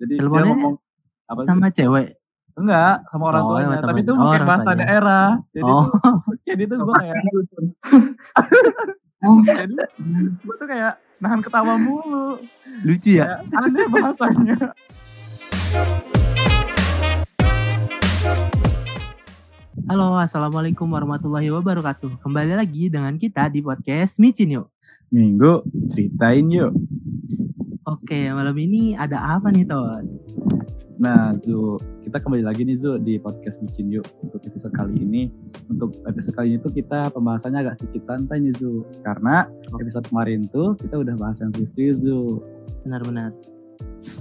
Jadi dia Teleponnya ngomong apa sih? Sama cewek. Enggak, sama orang Oh, tuanya. Tapi itu Oh, pakai orang bahasa daerah. Jadi Oh, tuh jadi tuh gue kayak Oh, jadi gue tuh kayak nahan ketawa mulu. lucu ya. Kayak aneh bahasanya. Halo, assalamualaikum warahmatullahi wabarakatuh. Kembali lagi dengan kita di podcast Micin yuk. Minggu ceritain yuk. Oke, malam ini ada apa nih Ton? Nah, Zu, kita kembali lagi nih Zu di podcast Bikin Yuk untuk episode kali ini. Untuk episode kali ini tuh kita pembahasannya agak sedikit santai nih Zu. Karena episode kemarin tuh kita udah bahas yang serius Zu. Benar-benar.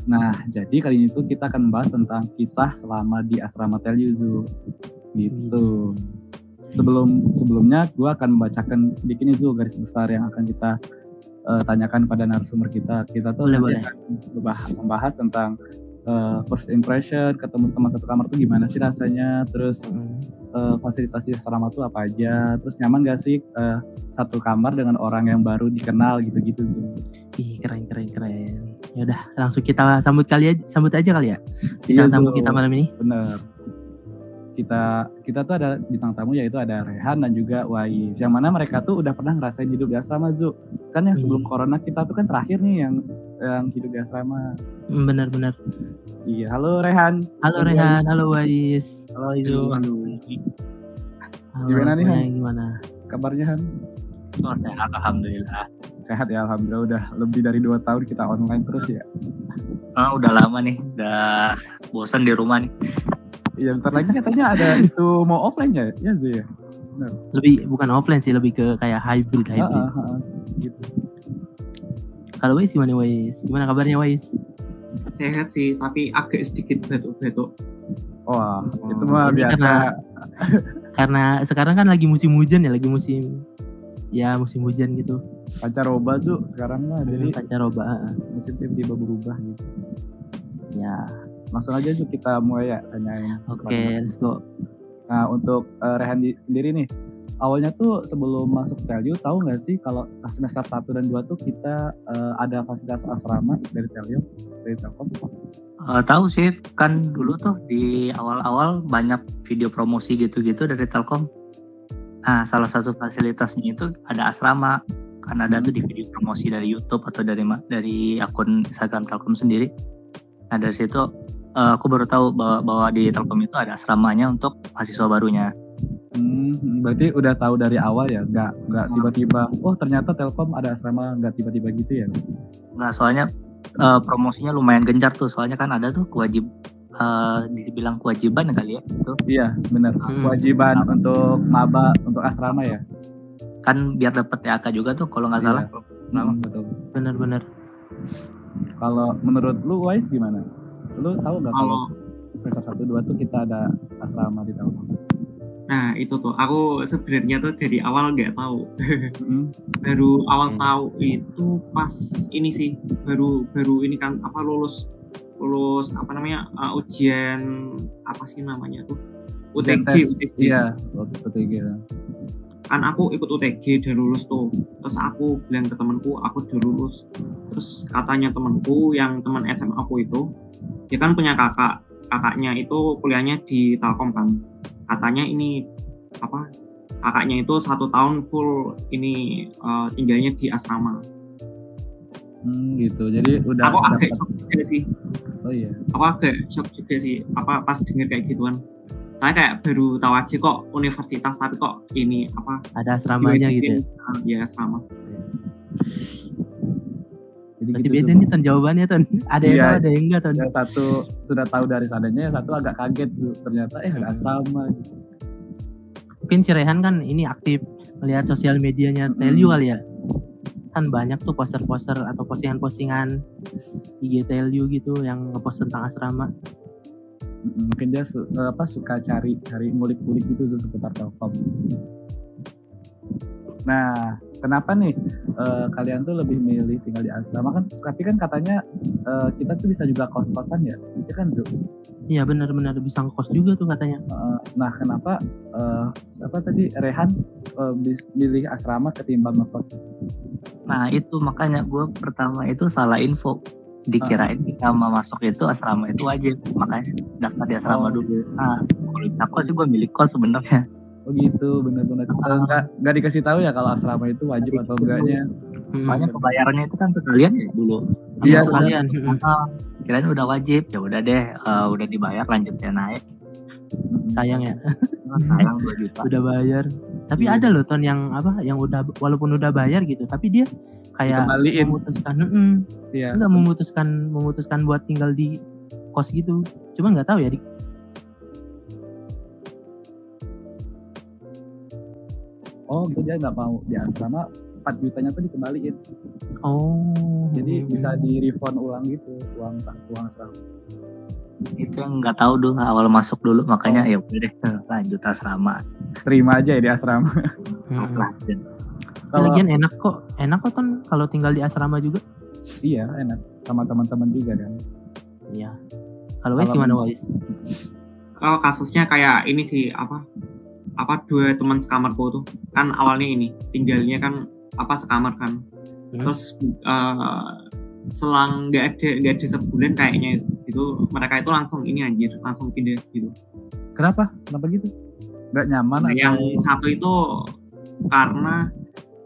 Nah, jadi kali ini tuh kita akan membahas tentang kisah selama di asrama Telyu Zu. Gitu. Sebelum sebelumnya gue akan membacakan sedikit nih Zu garis besar yang akan kita eh, tanyakan pada narasumber kita. Kita tuh Boleh, boleh. akan membah- membahas tentang eh, first impression ketemu teman satu kamar tuh gimana sih rasanya, terus eh, fasilitas di asrama tuh apa aja, terus nyaman gak sih eh, satu kamar dengan orang yang baru dikenal gitu-gitu Zu. Ih, keren keren keren. Ya udah, langsung kita sambut kali aja, sambut aja kali ya. Kita Iya, sambut Zu. kita malam ini. Bener. Kita kita tuh ada bintang tamu yaitu ada Rehan dan juga Wais. Yang mana mereka tuh udah pernah ngerasain hidup di asrama Zu. Kan yang sebelum Hmm. corona kita tuh kan terakhir nih yang yang hidup di asrama. Mm, Benar-benar. Iya, halo Rehan. Halo Halo, Rehan, Wais. halo Wais. Halo Izu. Halo, Gimana nih, Han? Gimana? Kabarnya Han? oh, sehat alhamdulillah. Sehat ya alhamdulillah udah lebih dari dua tahun kita online terus ya. Ah, udah lama nih, udah bosan di rumah nih. Iya, bentar lagi katanya ada isu mau offline ya, ya Zu ya. Lebih bukan offline sih, lebih ke kayak hybrid hybrid. ah, ah, gitu. Kalau Wais gimana Wais? Gimana kabarnya Wais? sehat sih tapi agak sedikit batuk-batuk Wah, itu Oh, mah ini biasa. karena- Karena sekarang kan lagi musim hujan ya, lagi musim ya musim hujan gitu. Pancaroba Zu sekarang mah jadi pancaroba. musim tiba-tiba berubah gitu. Ya, Langsung aja Zu kita mulai ya tanyain. oke, let's go. Nah untuk eh, Rehan di- sendiri nih, awalnya tuh sebelum masuk Telyu tahu nggak sih kalau semester 1 dan 2 tuh kita eh, ada fasilitas asrama dari Telyu, dari Telkom? Eh, tahu sih, kan dulu tuh di awal-awal banyak video promosi gitu-gitu dari Telkom. Nah, salah satu fasilitasnya itu ada asrama. Kan ada tuh di video promosi dari YouTube atau dari dari akun Instagram Telkom sendiri. Nah, dari situ eh, aku baru tahu bahwa, bahwa di Telkom itu ada asramanya untuk mahasiswa barunya. Hmm, berarti udah tahu dari awal ya, nggak nggak tiba-tiba, oh ternyata Telkom ada asrama, nggak tiba-tiba gitu ya? Nah, soalnya eh, promosinya lumayan gencar tuh. Soalnya kan ada tuh kewajib eh, dibilang kewajiban kali ya. Itu Iya, benar. Hmm. Kewajiban untuk maba untuk asrama ya. kan biar dapet TAK juga tuh kalau nggak Iya. salah. Hmm, betul. Bener-bener. Kalau menurut lu Wise gimana? Lu tahu nggak kalau semester 1 2 tuh kita ada asrama di Telkom? nah itu tuh aku sebenarnya tuh dari awal nggak tahu Hmm. baru awal Hmm. tahu itu pas ini sih baru baru ini kan apa lulus lulus apa namanya uh, ujian apa sih namanya tuh UTG, tes, UTG. Iya, UTG. Kan aku ikut UTG udah lulus tuh. Terus aku bilang ke temanku aku udah lulus. Terus katanya temanku yang teman SMA aku itu dia kan punya kakak. Kakaknya itu kuliahnya di Telkom kan. Katanya ini apa kakaknya itu satu tahun full ini eh, tinggalnya di asrama. Hmm, gitu. Jadi udah aku agak shock juga sih. Oh iya. aku agak shock juga sih. Apa pas denger kayak gituan saya kayak baru tahu aja kok universitas tapi kok ini apa Ada asramanya gitu ya. diwajibin, eh, ya asrama Jadi Berarti gitu beda tuh. nih Ton jawabannya Ton. Ada yang Iya. tahu, ada yang enggak Ton. Yang satu sudah tahu dari sananya, yang satu agak kaget tuh. Ternyata eh ada asrama. gitu. Mungkin si Rehan kan ini aktif melihat sosial medianya Hmm. kali ya. Kan banyak tuh poster-poster atau postingan-postingan IG Telyu gitu yang ngepost tentang asrama. Mungkin dia su- eh, apa suka cari cari ngulik-ngulik gitu seputar Telkom. Nah, kenapa nih eh, kalian tuh lebih milih tinggal di asrama kan? Tapi kan katanya eh, kita tuh bisa juga kos-kosan ya, itu kan Zu. Iya benar-benar bisa ngekos juga tuh katanya. Eh, nah, kenapa eh, siapa tadi Rehan eh, bis- milih asrama ketimbang ngekos? Nah itu makanya gue pertama itu salah info. Dikirain kita mau masuk itu asrama itu wajib makanya daftar di asrama Oh. dulu nah kalau sih gue milik kos sebenarnya Oh gitu, benar-benar. Eh, Enggak enggak dikasih tahu ya kalau asrama itu wajib atau enggaknya. Hmm. makanya kebayarannya itu kan sekalian ya dulu Iya, sekalian. Hmm. Kirain udah wajib ya udah deh eh, udah dibayar lanjut ya naik sayang ya sayang 2 juta udah bayar tapi Iya. ada loh ton yang apa yang udah walaupun udah bayar gitu tapi dia kayak Dikembaliin. memutuskan mm Iya. enggak memutuskan memutuskan buat tinggal di kos gitu cuma nggak tahu ya di, Oh, gitu dia nggak mau di asrama 4 jutanya tuh dikembaliin. oh Jadi hmm. bisa di refund ulang gitu uang uang asrama. Itu yang nggak tahu dulu awal masuk dulu. Makanya ya udah deh lanjut asrama. Terima aja ya di asrama. Hmm. Kalau lagian enak kok. Enak kok ton kalau tinggal di asrama juga. Iya enak. Sama teman-teman juga kan. iya. Kalau Wais Kalau- gimana Wais? Kalau kasusnya kayak ini sih apa apa dua teman sekamarku tuh. Kan awalnya ini tinggalnya kan apa sekamar kan. Hmm. terus eh, selang nggak ada nggak ada sebulan kayaknya gitu mereka itu langsung ini anjir langsung pindah gitu Kenapa? Kenapa gitu? Gak nyaman Nah, atau yang satu itu karena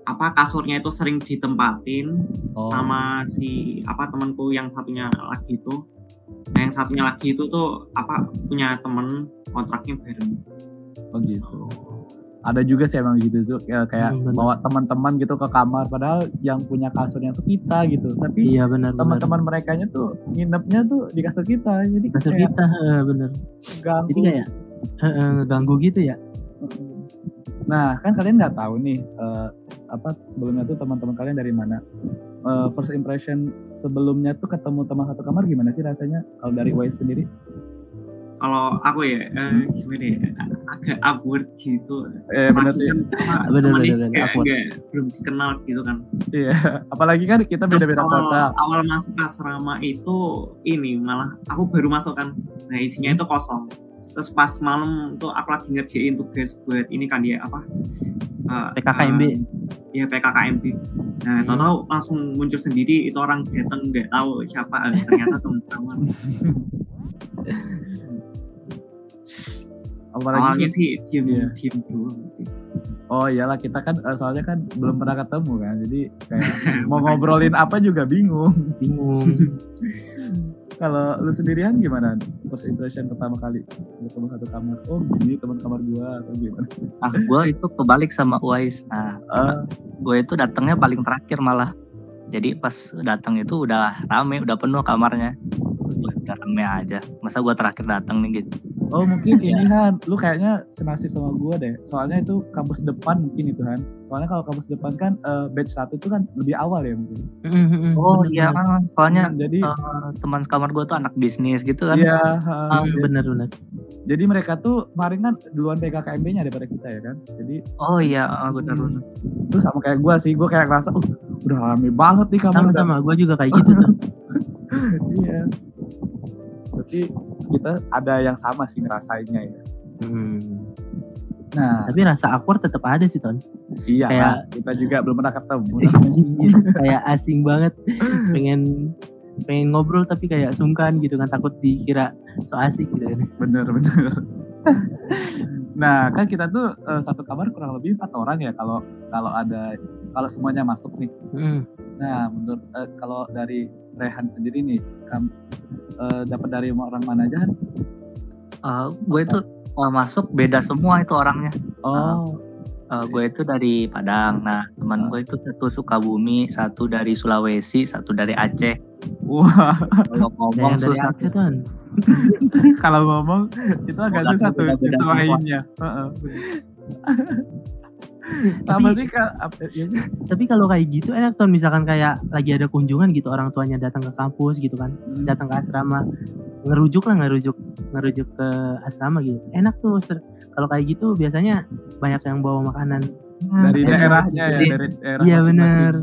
apa kasurnya itu sering ditempatin oh, sama si apa temanku yang satunya lagi itu nah yang satunya lagi itu tuh apa punya temen kontraknya bareng oh gitu. Ada juga sih emang gitu Zuk, ya, kayak Hmm, bener. bawa teman-teman gitu ke kamar padahal yang punya kasurnya tuh kita gitu. Tapi iya teman-teman mereka tuh nginepnya tuh di kasur kita. Jadi kasur kayak kita eh, bener ganggu. jadi kayak eh, ngeganggu gitu ya Nah, kan kalian nggak tahu nih eh, apa sebelumnya tuh teman-teman kalian dari mana? Eh, first impression sebelumnya tuh ketemu teman satu kamar gimana sih rasanya? Kalau dari Wise sendiri? Kalau aku ya eh, gimana ya agak awkward gitu Eh benar sih. Juga awkward. nggak- belum dikenal gitu kan Iya. Apalagi kan kita beda-beda awal, kota. awal masuk asrama itu ini malah aku baru masuk kan nah isinya itu kosong terus pas malam tuh aku lagi ngerjain tugas buat ini kan dia apa eh, PKKMB eh, ya PKKMB nah Hmm. tahu-tahu langsung muncul sendiri itu orang datang nggak tahu siapa eh, ternyata teman kamar Apalagi awalnya kan- sih diem Iya. diem doang sih oh iyalah kita kan eh, soalnya kan belum pernah ketemu kan. Jadi kayak mau ngobrolin apa juga bingung. bingung Kalau lu sendirian gimana? First impression pertama kali ketemu satu kamar. Oh, gini teman kamar gua atau gimana? nah gue itu kebalik sama Uwais nah Ah, gue itu datangnya paling terakhir malah jadi pas datang itu udah rame udah penuh kamarnya udah rame aja masa gue terakhir datang nih gitu Oh mungkin ini Han, lu kayaknya senasib sama gua deh. Soalnya itu kampus depan mungkin itu Han. Soalnya kalau kampus depan kan eh, batch satu itu kan lebih awal ya mungkin. Mm-mm, oh bener, iya ah, soalnya jadi eh, teman sekamar gue tuh anak bisnis gitu kan iya. ha, Ah, jadi- bener bener Jadi mereka tuh kemarin kan duluan PKKMB-nya daripada kita ya kan. Jadi oh iya ah, benar benar itu sama kayak gua sih, gua kayak ngerasa, uh udah rame banget nih kamar. sama udah." sama gue juga kayak gitu tuh iya. Tapi kita ada yang sama sih ngerasainnya ya. Hmm. Nah, tapi rasa awkward tetap ada sih ton iya Kayak- kita juga belum pernah ketemu. kayak asing banget pengen pengen ngobrol tapi kayak sungkan gitu kan takut dikira so asik gitu kan bener bener nah kan kita tuh eh, satu kamar kurang lebih empat orang ya kalau kalau ada kalau semuanya masuk nih Hmm. nah menurut eh, kalau dari Rehan sendiri nih kam, eh, dapat dari orang mana aja? Eh, gue itu eh, masuk beda semua itu orangnya. Oh. Eh, gue itu dari Padang. Nah teman gue itu satu Sukabumi satu dari Sulawesi satu dari Aceh. Wah. Kalau ngomong yang dari susah Aceh ton kalau ngomong itu agak susah tuh nyesuaiinnya bener. Sama Tapi- sih kak apa- ya tapi kalau kayak gitu enak ton misalkan kayak lagi ada kunjungan gitu orang tuanya datang ke kampus gitu kan Hmm. datang ke asrama ngerujuk lah ngerujuk ngerujuk ke asrama gitu enak tuh kalau kayak gitu biasanya banyak yang bawa makanan dari enak. daerahnya ya Jadi- dari daerah iya masing-masing. bener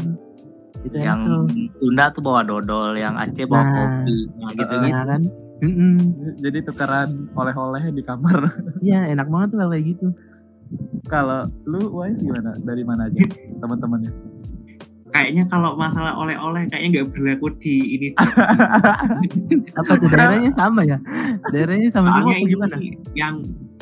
itu enak yang tuh Sunda tuh bawa dodol yang Aceh bawa Nah. kopi nah, gitu gitu Nah, kan Mm-mm. jadi tukeran oleh-oleh di kamar Iya enak banget tuh kalau kayak gitu Kalau lu Wise gimana? Dari mana aja teman-temannya? kayaknya kalau masalah oleh-oleh kayaknya nggak berlaku di ini Apa tuh daerahnya sama ya? Daerahnya sama semua soalnya ini gimana? yang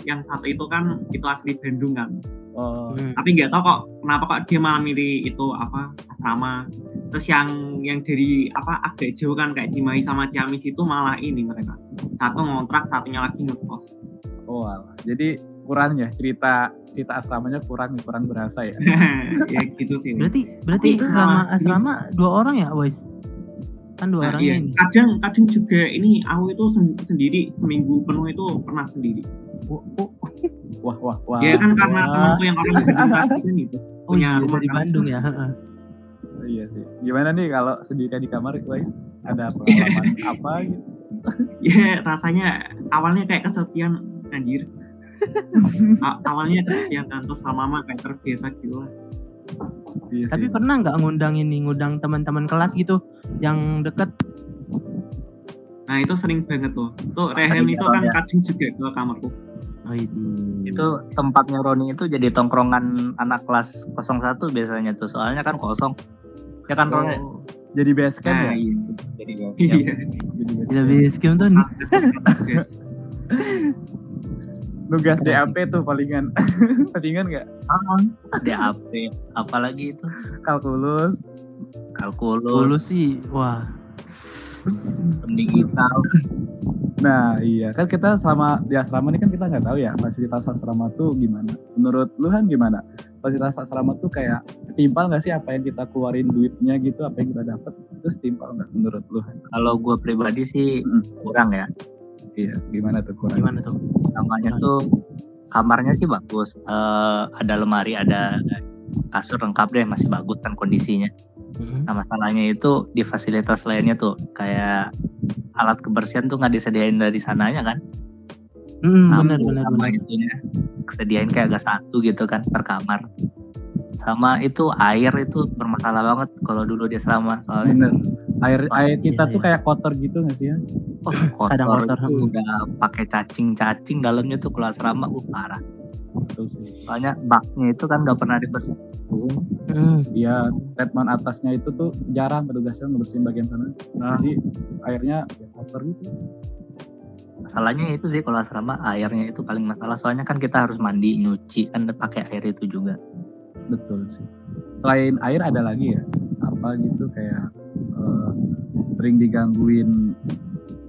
yang satu itu kan itu asli Bandung kan Oh, Hmm. tapi nggak tahu kok kenapa kok dia malah milih itu apa asrama terus yang yang dari apa agak jauh kan kayak Cimahi sama Ciamis itu malah ini mereka satu ngontrak satunya lagi ngekos oh alah. Jadi kurang ya cerita cerita asramanya kurang nih, kurang berasa ya. ya gitu sih Berarti berarti Tapi selama asrama dua orang ya, Wais? Kan dua Nah, orang iya. ini. kadang kadang juga ini aku itu sen- sendiri seminggu penuh itu pernah sendiri Oh, oh, Wah wah wah. ya kan karena Wah. temanku yang orang Bandung kan itu oh punya iya, rumah dari kan. Bandung ya. heeh. Iya sih. Gimana nih kalau sendirian di kamar, guys? Ada pengalaman apa gitu? ya rasanya awalnya kayak kesepian anjir awalnya kesepian kan terus lama-lama kayak terbiasa gitu lah Iya Tapi sih. pernah nggak ngundang ini, ngundang teman-teman kelas gitu yang deket? nah itu sering banget tuh tuh Ada itu kan ya. kadang juga ke kamarku Oh, ini. itu tempatnya Roni itu jadi tongkrongan anak kelas 01 biasanya tuh soalnya kan kosong ya kan Roni Oh, jadi base camp nah ya? iya jadi iya Jadi base camp. basecamp tuh. Nugas DAP tuh palingan. Masih ingat nggak? DAP apalagi itu Kalkulus. Dulu kalkulus sih, wah. digital Nah iya kan kita selama di asrama ini kan kita nggak tahu ya fasilitas asrama tuh gimana. Menurut lu kan gimana? Fasilitas asrama tuh kayak setimpal nggak sih apa yang kita keluarin duitnya gitu, apa yang kita dapat itu setimpal nggak menurut lu? kalau gue pribadi sih kurang ya Iya gimana tuh kurang? Gimana tuh? namanya tuh kamarnya sih bagus Eh, ada lemari ada kasur lengkap deh masih bagus kan kondisinya Mhm. Nah masalahnya itu di fasilitas lainnya tuh kayak alat kebersihan tuh nggak disediain dari sananya kan? Hmm, Sama, benar benar sama benar. itunya sediain kayak agak satu gitu kan per kamar. Sama itu air itu bermasalah banget kalau dulu di asrama soalnya Bener. Air Oh, air kita iya, tuh iya. kayak kotor gitu nggak sih ya? oh, kotor, Kadang kotor, itu hmm. udah pakai cacing-cacing dalamnya tuh kalau asrama uh, parah. Soalnya baknya itu kan nggak pernah dibersihin. Hmm. Iya, treatment atasnya itu tuh jarang petugasnya ngebersihin bagian sana. Nah. Jadi airnya ya kotor gitu. Masalahnya itu sih kalau asrama airnya itu paling masalah soalnya kan kita harus mandi nyuci kan pakai air itu juga. Betul sih. Selain air ada lagi ya? Apa gitu kayak sering digangguin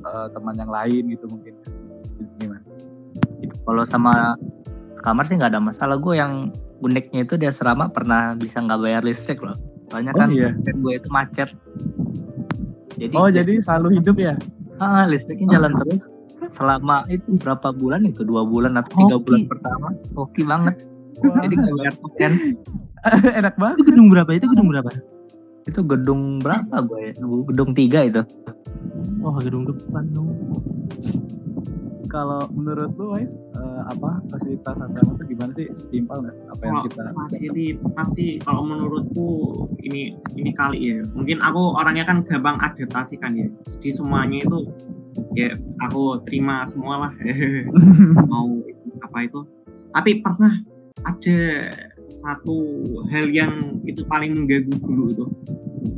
eh, teman yang lain gitu mungkin. Gimana? Kalau sama kamar sih nggak ada masalah. Gue yang uniknya itu di asrama pernah bisa nggak bayar listrik loh. Soalnya Oh kan iya. gue itu macet. Jadi Oh jadi selalu hidup ya? ah, listriknya jalan terus selama itu berapa bulan itu dua bulan atau tiga Hoki. bulan pertama oke banget Wah, jadi nggak bayar token enak banget. Itu gedung berapa? Itu gedung berapa? Itu gedung berapa gue ya? gedung tiga itu Oh, gedung depan dong. Kalau menurut lu Wais, eh, apa fasilitas asrama tuh gimana sih? Setimpal nggak apa yang kita fasilitas sih kalau menurutku ini ini kali ya mungkin aku orangnya kan gampang adaptasi kan ya jadi semuanya itu ya aku terima semua lah mau apa itu tapi pernah ada satu hal yang itu paling mengganggu dulu itu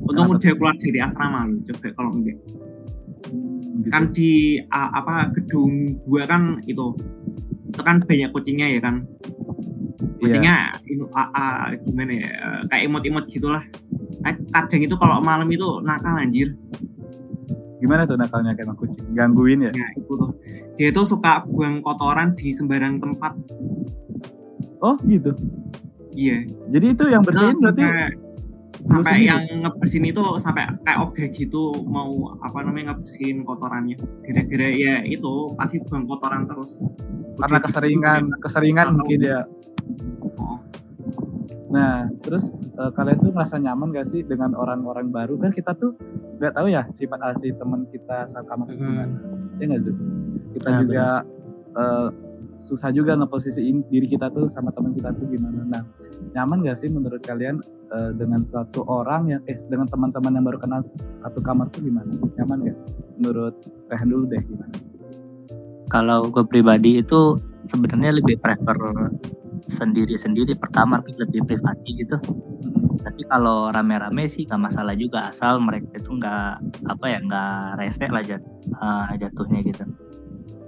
untuk udah keluar dari asrama loh coba kalau enggak gitu. kan di a- apa gedung gua kan itu itu kan banyak kucingnya ya kan Iya. kucingnya itu a- a- gimana ya eh, kayak imut-imut gitulah kadang itu kalau malam itu nakal anjir Gimana tuh nakalnya kayak kucing? Gangguin ya? nah itu tuh dia tuh suka buang kotoran di sembarang tempat Oh gitu. Iya Jadi itu yang bersihin Itu berarti sampai sendiri? yang ngebersihin itu sampai kayak ogah gitu mau apa namanya ngebersihin kotorannya gara-gara ya itu pasti buang kotoran terus karena Udah gitu, keseringan, keseringan Atau- mungkin ya. oh, Nah, terus eh, kalian tuh merasa nyaman gak sih dengan orang-orang baru? Kan kita tuh nggak tahu ya sifat asli teman kita saat kamar gimana. Ya nggak Zul? Kita Nah, juga eh, susah juga ngeposisiin diri kita tuh sama teman kita tuh gimana. Nah, nyaman gak sih menurut kalian eh, dengan satu orang yang eh dengan teman-teman yang baru kenal satu kamar tuh gimana? Nyaman gak? Menurut Rehan dulu deh gimana? kalau gue pribadi itu sebenarnya lebih prefer sendiri-sendiri per kamar lebih privasi gitu Tapi kalau rame-rame sih nggak masalah juga asal mereka itu nggak apa ya nggak rese lah jat, eh, jatuhnya gitu.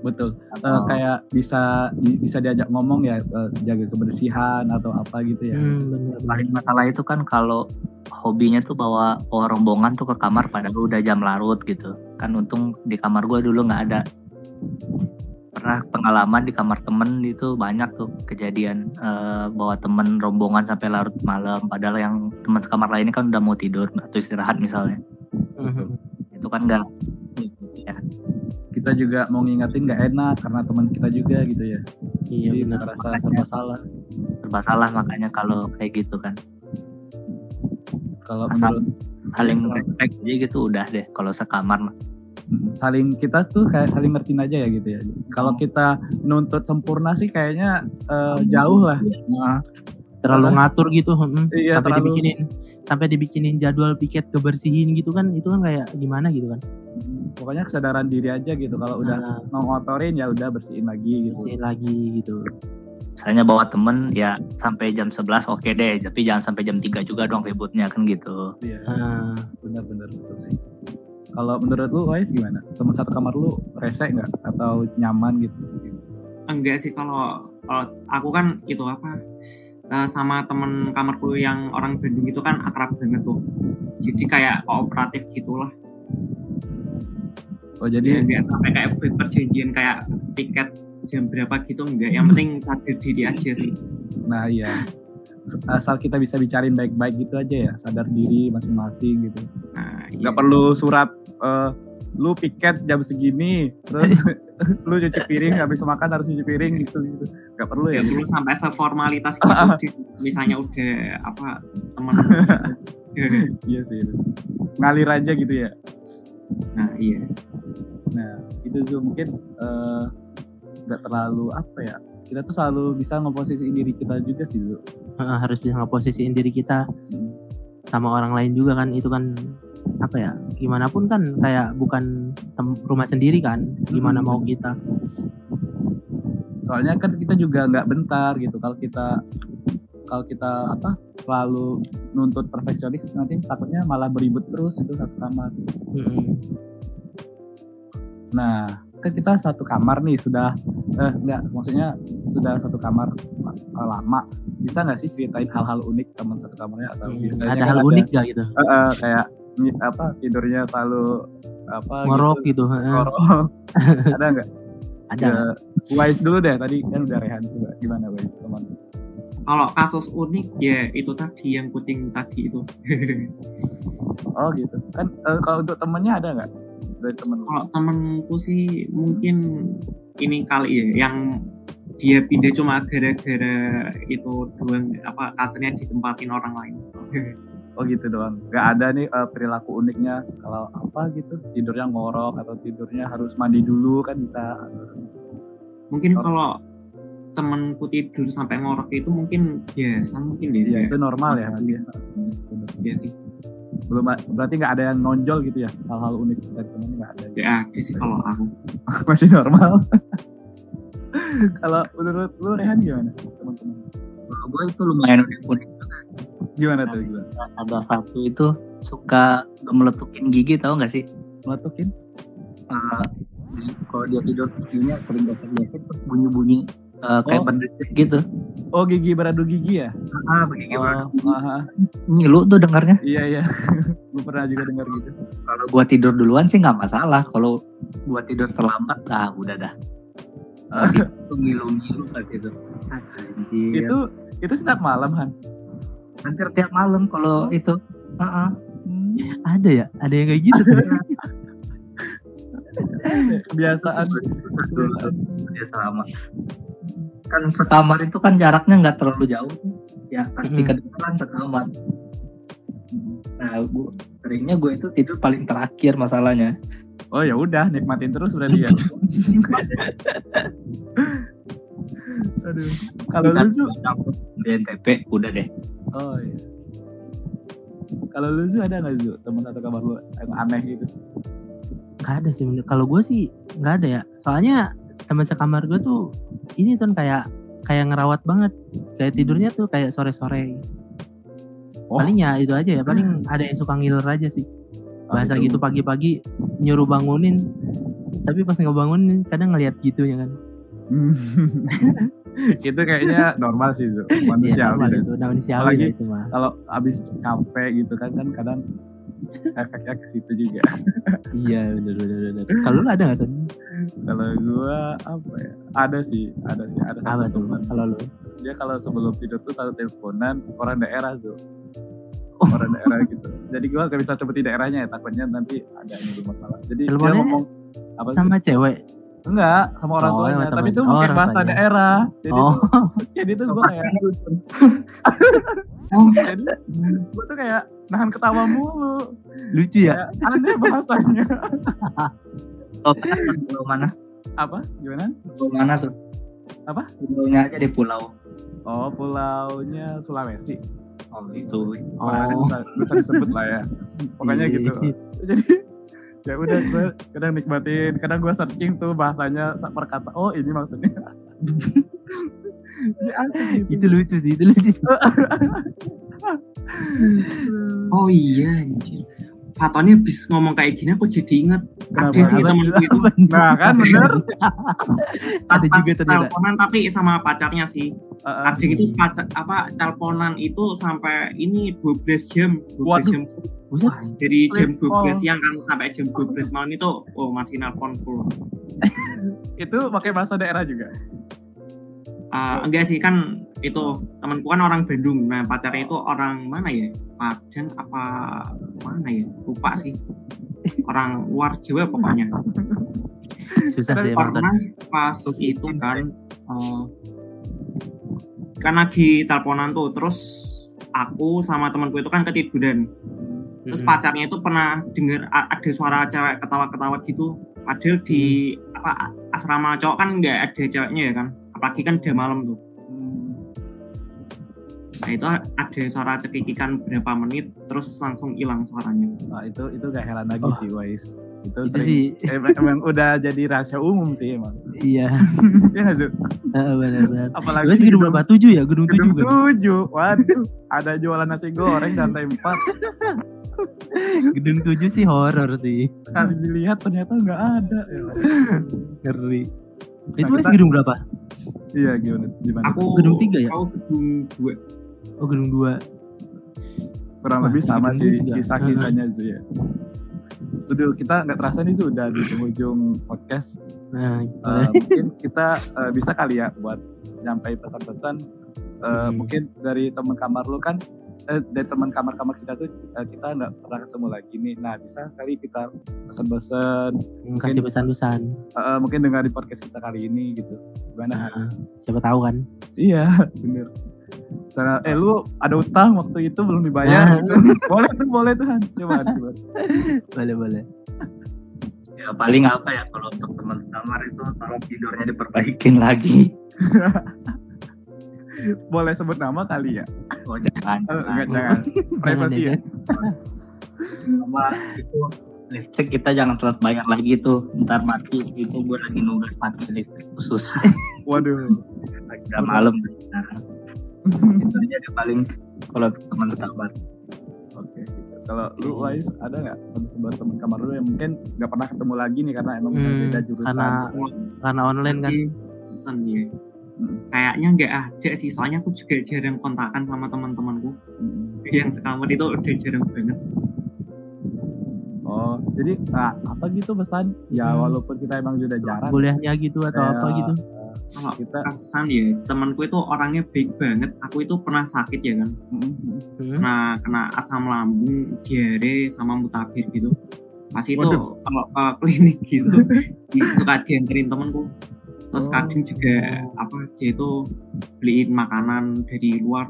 Betul. Atau- kayak bisa di- bisa diajak ngomong ya eh, jaga kebersihan atau apa gitu ya. Hmm, paling masalah itu kan kalau hobinya tuh bawa bawa rombongan tuh ke kamar padahal udah jam larut gitu. Kan untung di kamar gue dulu nggak ada. Pernah pengalaman di kamar temen itu banyak tuh kejadian eh, bawa temen rombongan sampai larut malam. Padahal yang teman sekamar lainnya kan udah mau tidur atau istirahat misalnya. Mhm. itu kan nggak ya Kita juga mau ngingetin nggak enak karena teman kita juga gitu ya. Iya Jadi benar. merasa serba salah. serba salah makanya kalau kayak gitu kan Kalau menurut saling respect aja gitu udah deh kalau sekamar mah saling kita tuh kayak saling ngertiin aja ya gitu ya. Kalau kita nuntut sempurna sih kayaknya eh, jauh lah. Nah, terlalu Karena- ngatur gitu mm, Iya, sampai terlalu- dibikinin sampai dibikinin jadwal piket kebersihin gitu kan itu kan kayak gimana gitu kan pokoknya kesadaran diri aja gitu. Kalau udah Nah, mau ngotorin ya udah bersihin lagi gitu. bersihin lagi gitu misalnya bawa temen ya sampai jam 11 oke deh tapi jangan sampai jam 3 juga dong ributnya kan gitu Iya, Nah, benar-benar betul sih. Kalau menurut lu, Wais gimana? Teman satu kamar lu rese nggak atau nyaman gitu? enggak sih kalau kalau aku kan itu apa eh, sama temen kamarku yang orang Bandung itu kan akrab banget tuh jadi kayak kooperatif gitulah Oh jadi jadi enggak sampai kayak perjanjian kayak tiket jam berapa gitu enggak yang penting sadar diri aja sih Nah iya. Asal kita bisa bicarain baik-baik gitu aja ya, sadar diri masing-masing gitu. nah, iya. Nggak perlu surat eh, lu piket jam segini, terus lu cuci piring habis makan harus cuci piring gitu gitu. Nggak perlu ya. ya gitu. perlu sampai seformalitas gitu misalnya udah apa temen Iya sih. itu. Ngalir aja gitu ya. nah iya Nah itu Zu mungkin eh, nggak terlalu apa ya. Kita tuh selalu bisa ngeposisiin diri kita juga sih Zu. eh, harus bisa ngeposisiin diri kita Hmm. sama orang lain juga kan itu kan apa ya gimana pun kan kayak bukan rumah sendiri kan gimana Hmm. mau kita soalnya kan kita juga nggak bentar gitu kalau kita kalau kita apa selalu nuntut perfeksionis nanti takutnya malah beribut terus itu satu kamar Mm-mm. nah kan kita satu kamar nih sudah eh nggak maksudnya sudah satu kamar lama bisa nggak sih ceritain hal-hal unik teman satu kamarnya atau Hmm, biasanya ada kan hal unik gak gitu eh, eh, kayak apa tidurnya selalu apa ngorok gitu, gitu, heeh. ngorok. Ada nggak? Ada. Ya, Wise dulu deh tadi kan udah Rehan juga. Gimana Wise teman. Kalau kasus unik ya itu tadi yang kucing tadi itu. Oh gitu. Kan eh, kalau untuk temennya ada nggak? Dari temen kalau temenku sih mungkin ini kali ya yang dia pindah cuma gara-gara itu doang apa kasurnya ditempatin orang lain Oh gitu doang. Gak ada nih eh, perilaku uniknya kalau apa gitu tidurnya ngorok atau tidurnya harus mandi dulu kan bisa. mungkin Oh. kalau temenku tidur sampai ngorok itu mungkin biasa mungkin Iya ya, itu normal ya masih. ya sih Belum berarti nggak ada yang nonjol gitu ya hal-hal unik dari temennya nggak ada. ya ada sih kalau aku masih normal. kalau menurut lu Rehan gimana teman-teman? kalau gue itu lumayan unik Gimana tuh gimana? ada satu itu suka meletukin gigi tahu nggak sih Meletukin? Eh, kalau dia tidur giginya sering gesek-gesek terus bunyi-bunyi eh, kayak Oh. berdetik gitu Oh gigi beradu gigi ya? ah begini Oh, aha. ngilu tuh dengarnya iya iya. Gue pernah juga dengar gitu. kalau gua tidur duluan sih nggak masalah kalau gua tidur terlambat ah udah dah Ah. itu ngilu-ngilu kayak gitu Ah. Itu itu setiap malam Han. Hampir tiap malam kalau itu. Heeh. Hmm. ada ya? Ada yang kayak gitu kebiasaan. Kebiasaan. Sama kan sekamar itu kan jaraknya nggak terlalu jauh. Ya pasti Mm. kedengeran sekamar. Nah gua seringnya gue itu tidur paling terakhir masalahnya. Oh ya udah nikmatin terus berarti ya aduh. Kalau lu Zu? di udah deh. Oh iya. Kalau lu Zu ada nggak Zu? Teman satu kamar lu yang aneh gitu? Nggak ada sih kalau gue sih nggak ada ya. Soalnya teman sekamar gue tuh ini tuh kayak kayak ngerawat banget. Kayak tidurnya tuh kayak sore sore Oh. paling ya itu aja ya. Paling ada yang suka ngiler aja sih. Bahasa itu. gitu pagi-pagi nyuruh bangunin. Tapi pas ngebangunin kadang ngeliat gitu ya kan. itu kayaknya normal sih itu Iya, manusiawi normal itu manusiawi Apalagi- lah itu mah. kalau abis capek gitu kan kan kadang efeknya ke situ juga. Iya bener bener bener. Kalau lu ada nggak tuh kalau gua apa ya? Ada sih ada sih ada apa satu tuh? kalau lu? Dia kalau sebelum tidur tuh selalu teleponan orang daerah tuh Oh. orang daerah gitu. Jadi gua gak bisa sebutin daerahnya ya takutnya nanti ada yang bermasalah jadi dia ngomong apa sih? sama cewek enggak sama orang Oh, tuanya. tapi itu Oh, pakai orang bahasa daerah. Jadi oh. tuh jadi tuh gua kayak Oh, jadi gua tuh kayak nahan ketawa mulu. Lucu ya? Kayak aneh bahasanya. Oh, pulau mana? apa? Gimana? Pulau mana tuh? Apa? Pulaunya aja di pulau. oh pulaunya Sulawesi. Oh, itu. oh bisa, bisa disebut lah ya. Pokoknya Iya. gitu. jadi ya udah gue kadang nikmatin. Kadang gue searching tuh bahasanya perkata oh ini maksudnya. Jadi asik gitu. Itu lucu sih itu lucu oh iya anjir. Fatonnya habis ngomong kayak gini aku jadi inget ada sih Apa? temenku itu nah kan bener pas pas teleponan tapi sama pacarnya sih Heeh. ada itu pacar apa teleponan itu sampai ini 12 jam 12 Waduh. jam full. Buset. dari jam Sleep call. 12 siang kan sampai jam 12 malam itu oh masih nelpon full itu pakai bahasa daerah juga Ah, enggak sih kan itu temanku kan orang Bandung. Nah pacarnya itu orang mana ya? Padang apa mana ya? Lupa sih. Orang luar Jawa pokoknya. Susah sih pernah pas itu kan eh, kan lagi teleponan tuh. Terus aku sama temanku itu kan ketiduran. Terus Mm-mm. pacarnya itu pernah dengar ada suara cewek ketawa-ketawa gitu. Padahal di apa asrama cowok kan nggak ada ceweknya ya kan. Apalagi kan udah malam tuh. Hmm. Nah itu ada suara cekikikan berapa menit terus langsung hilang suaranya. Nah, itu itu gak heran lagi Oh. sih Wais itu, itu sering, sih. emang, emang udah jadi rahasia umum sih emang. Iya. Ya nggak, Zu? benar-benar apalagi gue sih di gedung berapa? Tujuh ya? Gedung tujuh gedung tujuh. Waduh ada jualan nasi goreng dan tempat. Gedung tujuh sih horor sih. Kali dilihat ternyata nggak ada ya. ngeri. Nah, itu masih kita- gedung berapa? Iya gimana? Gimana? Aku Gedung tiga ya? aku gedung dua oh gedung dua kurang Wah, lebih sama sih kisah-kisahnya Zu ya Sudah kita nggak terasa nih sudah di penghujung podcast. nah Eh, mungkin kita eh, bisa kali ya buat nyampai pesan-pesan. Eh, Hmm. Mungkin dari teman kamar lu kan, eh, dari teman kamar-kamar kita tuh eh, kita nggak pernah ketemu lagi nih. Nah bisa kali kita pesan-pesan. kasih pesan-pesan eh, mungkin dengar di podcast kita kali ini gitu. Gimana? Nah, siapa tahu kan Iya, bener. Misalnya, eh lu ada utang waktu itu belum dibayar. Nah. gitu. boleh tuh, boleh tuh. Han. Coba, coba. boleh boleh Ya paling apa ya kalau untuk teman kamar itu tolong tidurnya diperbaikin lagi. Boleh sebut nama kali ya? Oh jangan. Eh, enggak, jangan. jangan. Privasi ya. Sama itu listrik kita jangan telat bayar lagi tuh. Ntar mati itu gue lagi nugas mati listrik khusus. Waduh. Lagi udah malam. Itu aja deh paling kalau teman kamar. Oke. gitu. Kalau lu Wais ada nggak sebuah teman kamar lu yang mungkin nggak pernah ketemu lagi nih karena emang Hmm, beda jurusan. karena- karena online kan pesan ya Hmm. kayaknya nggak ada sih soalnya aku juga jarang kontakan sama teman-temanku Hmm. yang sekamar itu udah jarang banget Oh, jadi nah, apa gitu pesan? Ya Hmm. walaupun kita emang sudah jarang. kuliahnya gitu atau kayak, apa gitu kalau Kita kesan ya temanku itu orangnya baik banget aku itu pernah sakit ya kan mm, mm, Hmm? kena kena asam lambung diare sama mutabir gitu pas itu Waduh. kalau ke klinik gitu suka dianterin temanku terus Oh. kadang juga apa dia itu beliin makanan dari luar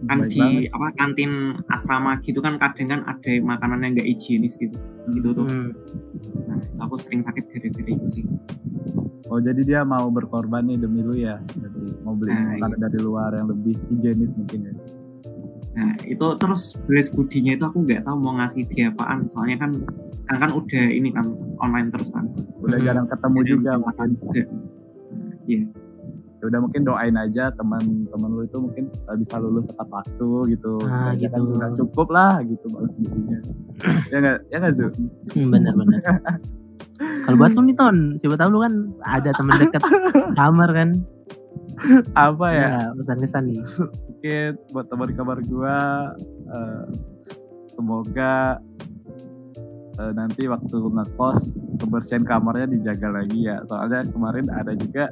kan baik di banget. apa kantin asrama gitu kan kadang kan ada makanan yang nggak higienis gitu gitu tuh Hmm. nah, aku sering sakit gara-gara itu sih Oh jadi dia mau berkorban nih demi lu ya? Jadi mau beli Nah, makanan dari luar yang lebih higienis mungkin ya? nah itu terus beres budinya itu aku nggak tahu mau ngasih dia apaan soalnya kan sekarang kan udah ini kan online terus kan Udah Hmm. jarang ketemu Jadi juga makan juga Nah, iya ya udah mungkin doain aja teman-teman lu itu mungkin bisa lulus tepat waktu gitu Ah, Ya kan gitu. udah cukup lah gitu balas buktinya ya nggak ya nggak Zu Hmm, bener-bener. Kalau buat lu nih Ton, siapa tahu lu kan ada temen deket kamar kan. apa ya? Ya, pesan-kesan nih. mungkin buat teman kamar gua eh, semoga eh, nanti waktu ngekos kebersihan kamarnya dijaga lagi ya. Soalnya kemarin ada juga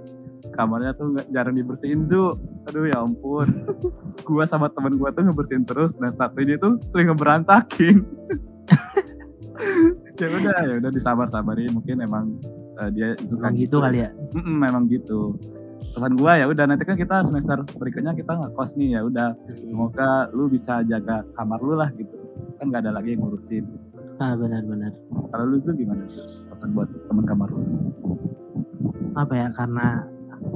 kamarnya tuh jarang dibersihin Zu. Aduh ya ampun. Gua sama temen gua tuh ngebersihin terus. Dan satu ini tuh sering ngeberantakin ya udah ya udah disabar-sabarin. Mungkin emang eh, dia suka Emang gitu. kali ya. Mm-mm, memang gitu. Pesan gua ya udah nanti kan kita semester berikutnya kita ngekos nih ya udah. Semoga lu bisa jaga kamar lu lah gitu. Kan nggak ada lagi yang ngurusin. Ah, benar-benar. kalau lu tuh gimana sih pesan buat teman kamar lu? Apa ya? Karena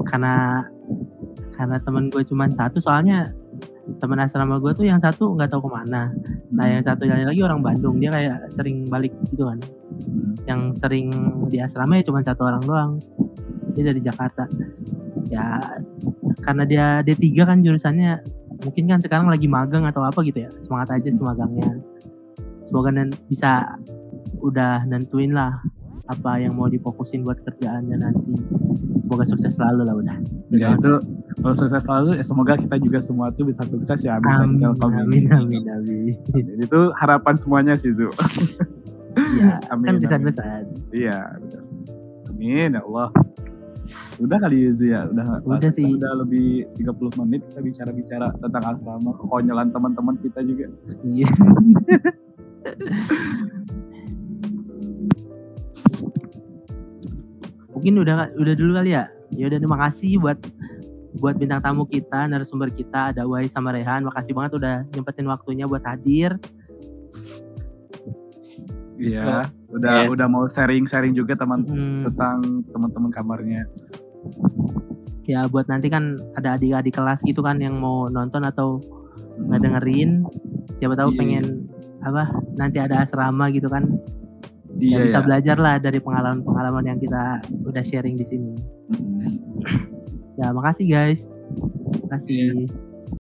karena karena temen gue cuma satu soalnya temen asrama gue tuh yang satu nggak tahu ke mana. Nah yang satu lagi orang Bandung dia kayak sering balik gitu kan. Yang sering di asrama ya cuma satu orang doang. Dia dari Jakarta. Ya karena dia D3 kan jurusannya. Mungkin kan sekarang lagi magang atau apa gitu ya. Semangat aja semagangnya. Semoga nan bisa udah nentuin lah apa yang mau difokusin buat kerjaannya nanti. Semoga sukses selalu lah udah ya itu kalau sukses selalu ya semoga kita juga semua tuh bisa sukses ya dari amin amin amin amin Jadi itu harapan semuanya sih Zu. Ya Amin, kan amin. pesan-pesan iya amin ya Allah. Udah kali ya Zu ya? Udah Udah sih. udah lebih 30 menit kita bicara-bicara tentang asrama kekonyolan teman-teman kita juga. Iya mungkin udah udah dulu kali ya. Ya udah terima kasih buat buat bintang tamu kita narasumber kita ada Wai sama Rehan. Makasih banget udah nyempetin waktunya buat hadir. Iya, udah Iya. udah mau sharing-sharing juga teman Hmm, tentang teman-teman kamarnya. ya buat nanti kan ada adik-adik kelas gitu kan yang mau nonton atau nggak dengerin siapa tahu Iya. pengen apa nanti ada asrama gitu kan Iya, ya bisa ya. belajar lah dari pengalaman-pengalaman yang kita udah sharing di sini Mm. ya makasih guys makasih